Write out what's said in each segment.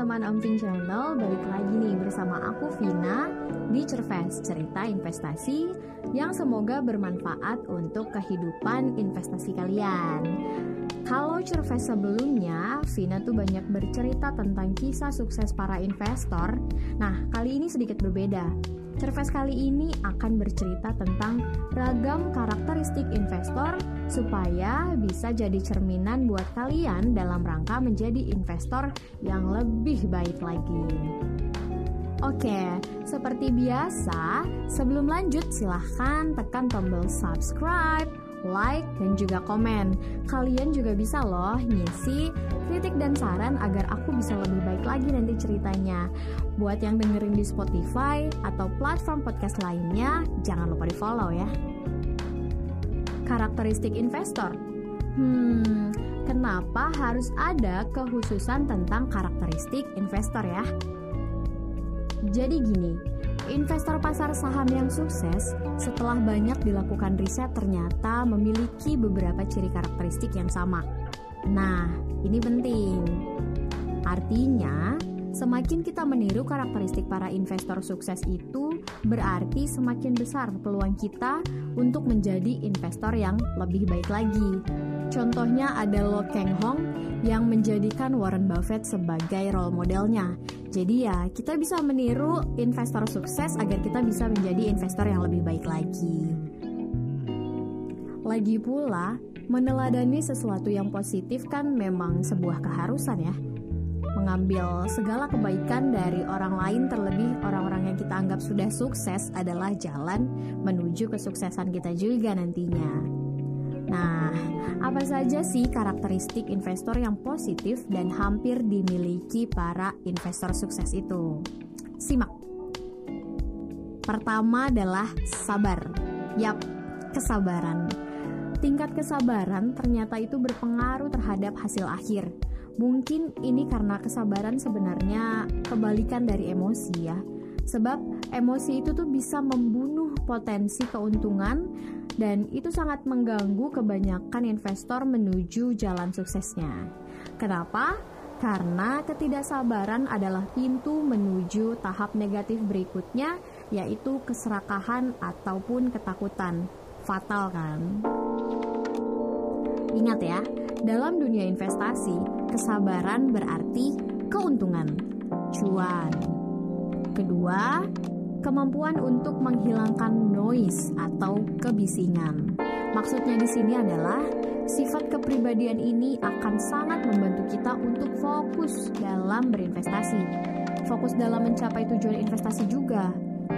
teman-teman Omting Channel, balik lagi nih bersama aku Vina di Cerves, cerita investasi yang semoga bermanfaat untuk kehidupan investasi kalian. Kalau Cerves sebelumnya, Vina tuh banyak bercerita tentang kisah sukses para investor. Nah, kali ini sedikit berbeda. Cerves kali ini akan bercerita tentang ragam karakteristik investor supaya bisa jadi cerminan buat kalian dalam rangka menjadi investor yang lebih baik lagi. Oke, seperti biasa, sebelum lanjut silahkan tekan tombol subscribe, like, dan juga komen. Kalian juga bisa loh ngisi kritik dan saran agar aku bisa lebih baik lagi nanti ceritanya. Buat yang dengerin di Spotify atau platform podcast lainnya, jangan lupa di follow ya. Karakteristik investor Hmm, kenapa harus ada kekhususan tentang karakteristik investor ya? Jadi gini, investor pasar saham yang sukses setelah banyak dilakukan riset ternyata memiliki beberapa ciri karakteristik yang sama. Nah, ini penting. Artinya, Semakin kita meniru karakteristik para investor sukses itu, berarti semakin besar peluang kita untuk menjadi investor yang lebih baik lagi. Contohnya ada Lo Keng Hong yang menjadikan Warren Buffett sebagai role modelnya. Jadi ya, kita bisa meniru investor sukses agar kita bisa menjadi investor yang lebih baik lagi. Lagi pula, meneladani sesuatu yang positif kan memang sebuah keharusan ya mengambil segala kebaikan dari orang lain terlebih orang-orang yang kita anggap sudah sukses adalah jalan menuju kesuksesan kita juga nantinya. Nah, apa saja sih karakteristik investor yang positif dan hampir dimiliki para investor sukses itu? Simak. Pertama adalah sabar. Yap, kesabaran. Tingkat kesabaran ternyata itu berpengaruh terhadap hasil akhir Mungkin ini karena kesabaran sebenarnya kebalikan dari emosi ya. Sebab emosi itu tuh bisa membunuh potensi keuntungan dan itu sangat mengganggu kebanyakan investor menuju jalan suksesnya. Kenapa? Karena ketidaksabaran adalah pintu menuju tahap negatif berikutnya yaitu keserakahan ataupun ketakutan. Fatal kan? Ingat ya, dalam dunia investasi, kesabaran berarti keuntungan, cuan. Kedua, kemampuan untuk menghilangkan noise atau kebisingan. Maksudnya di sini adalah sifat kepribadian ini akan sangat membantu kita untuk fokus dalam berinvestasi. Fokus dalam mencapai tujuan investasi juga.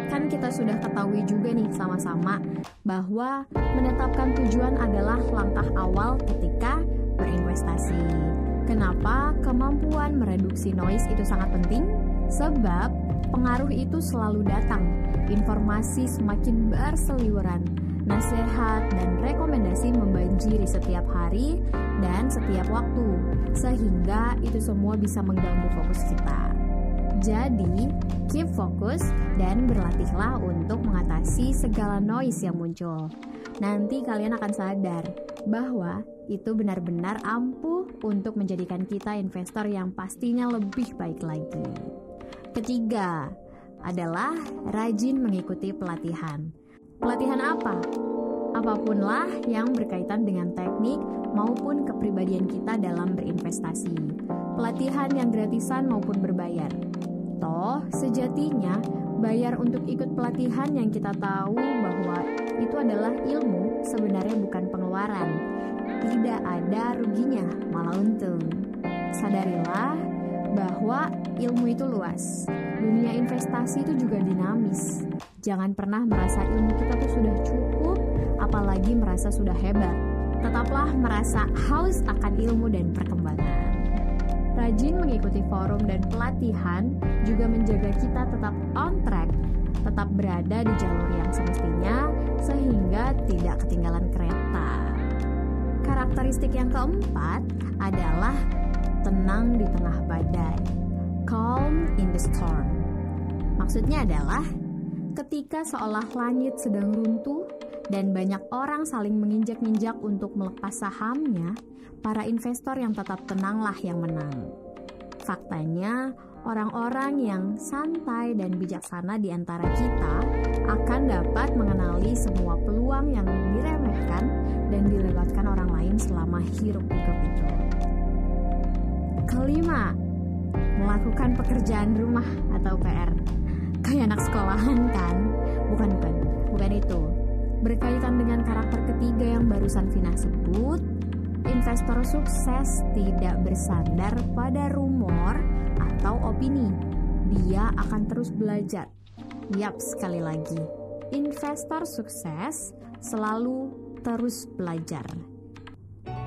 Kan kita sudah ketahui juga nih sama-sama bahwa menetapkan tujuan adalah langkah awal ketika berinvestasi. Kenapa kemampuan mereduksi noise itu sangat penting? Sebab pengaruh itu selalu datang. Informasi semakin berseliweran. Nasihat dan rekomendasi membanjiri setiap hari dan setiap waktu, sehingga itu semua bisa mengganggu fokus kita. Jadi, keep fokus dan berlatihlah untuk mengatasi segala noise yang muncul. Nanti kalian akan sadar bahwa itu benar-benar ampuh untuk menjadikan kita investor yang pastinya lebih baik lagi. Ketiga, adalah rajin mengikuti pelatihan. Pelatihan apa? Apapunlah yang berkaitan dengan teknik maupun kepribadian kita dalam berinvestasi. Pelatihan yang gratisan maupun berbayar. Toh, sejatinya bayar untuk ikut pelatihan yang kita tahu bahwa itu adalah ilmu, sebenarnya bukan pengeluaran. Tidak ada ruginya, malah untung. Sadarilah bahwa ilmu itu luas. Dunia investasi itu juga dinamis. Jangan pernah merasa ilmu kita tuh sudah cukup, apalagi merasa sudah hebat. Tetaplah merasa haus akan ilmu dan perkembangan. Rajin mengikuti forum dan pelatihan juga menjaga kita tetap on track, tetap berada di jalur yang semestinya sehingga tidak ketinggalan kereta. Karakteristik yang keempat adalah tenang di tengah badai. Calm in the storm. Maksudnya adalah ketika seolah langit sedang runtuh dan banyak orang saling menginjak-injak untuk melepas sahamnya, para investor yang tetap tenanglah yang menang. Faktanya, orang-orang yang santai dan bijaksana di antara kita akan dapat mengenali semua peluang yang diremehkan dan dilewatkan orang lain selama hirup pikuk itu. Kelima, melakukan pekerjaan rumah atau PR. Kayak anak sekolahan kan? Bukan, bukan. Bukan itu. Berkaitan dengan karakter ketiga yang barusan Vina sebut, investor sukses tidak bersandar pada rumor atau opini. Dia akan terus belajar. Yap, sekali lagi. Investor sukses selalu terus belajar.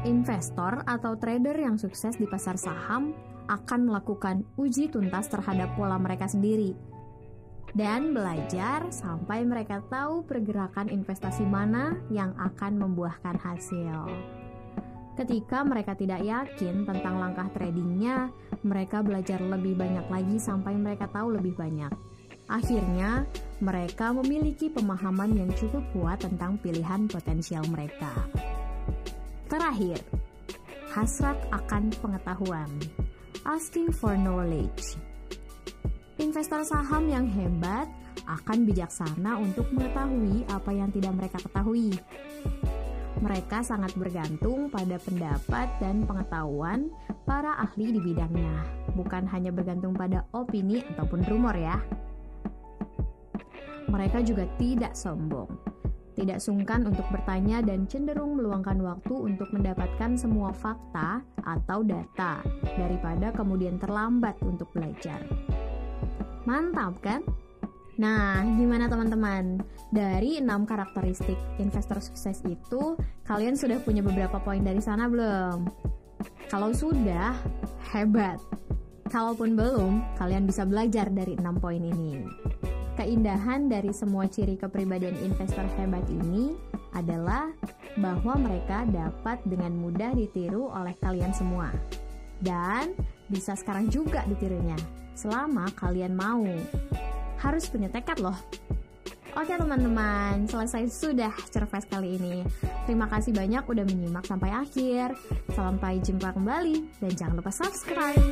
Investor atau trader yang sukses di pasar saham akan melakukan uji tuntas terhadap pola mereka sendiri dan belajar sampai mereka tahu pergerakan investasi mana yang akan membuahkan hasil. Ketika mereka tidak yakin tentang langkah tradingnya, mereka belajar lebih banyak lagi sampai mereka tahu lebih banyak. Akhirnya, mereka memiliki pemahaman yang cukup kuat tentang pilihan potensial mereka. Terakhir, hasrat akan pengetahuan. Asking for knowledge. Investor saham yang hebat akan bijaksana untuk mengetahui apa yang tidak mereka ketahui. Mereka sangat bergantung pada pendapat dan pengetahuan para ahli di bidangnya, bukan hanya bergantung pada opini ataupun rumor ya mereka juga tidak sombong. Tidak sungkan untuk bertanya dan cenderung meluangkan waktu untuk mendapatkan semua fakta atau data daripada kemudian terlambat untuk belajar. Mantap kan? Nah, gimana teman-teman? Dari enam karakteristik investor sukses itu, kalian sudah punya beberapa poin dari sana belum? Kalau sudah, hebat. Kalaupun belum, kalian bisa belajar dari enam poin ini. Keindahan dari semua ciri kepribadian investor hebat ini adalah bahwa mereka dapat dengan mudah ditiru oleh kalian semua. Dan bisa sekarang juga ditirunya, selama kalian mau. Harus punya tekad loh. Oke teman-teman, selesai sudah cervez kali ini. Terima kasih banyak udah menyimak sampai akhir. Sampai jumpa kembali dan jangan lupa subscribe.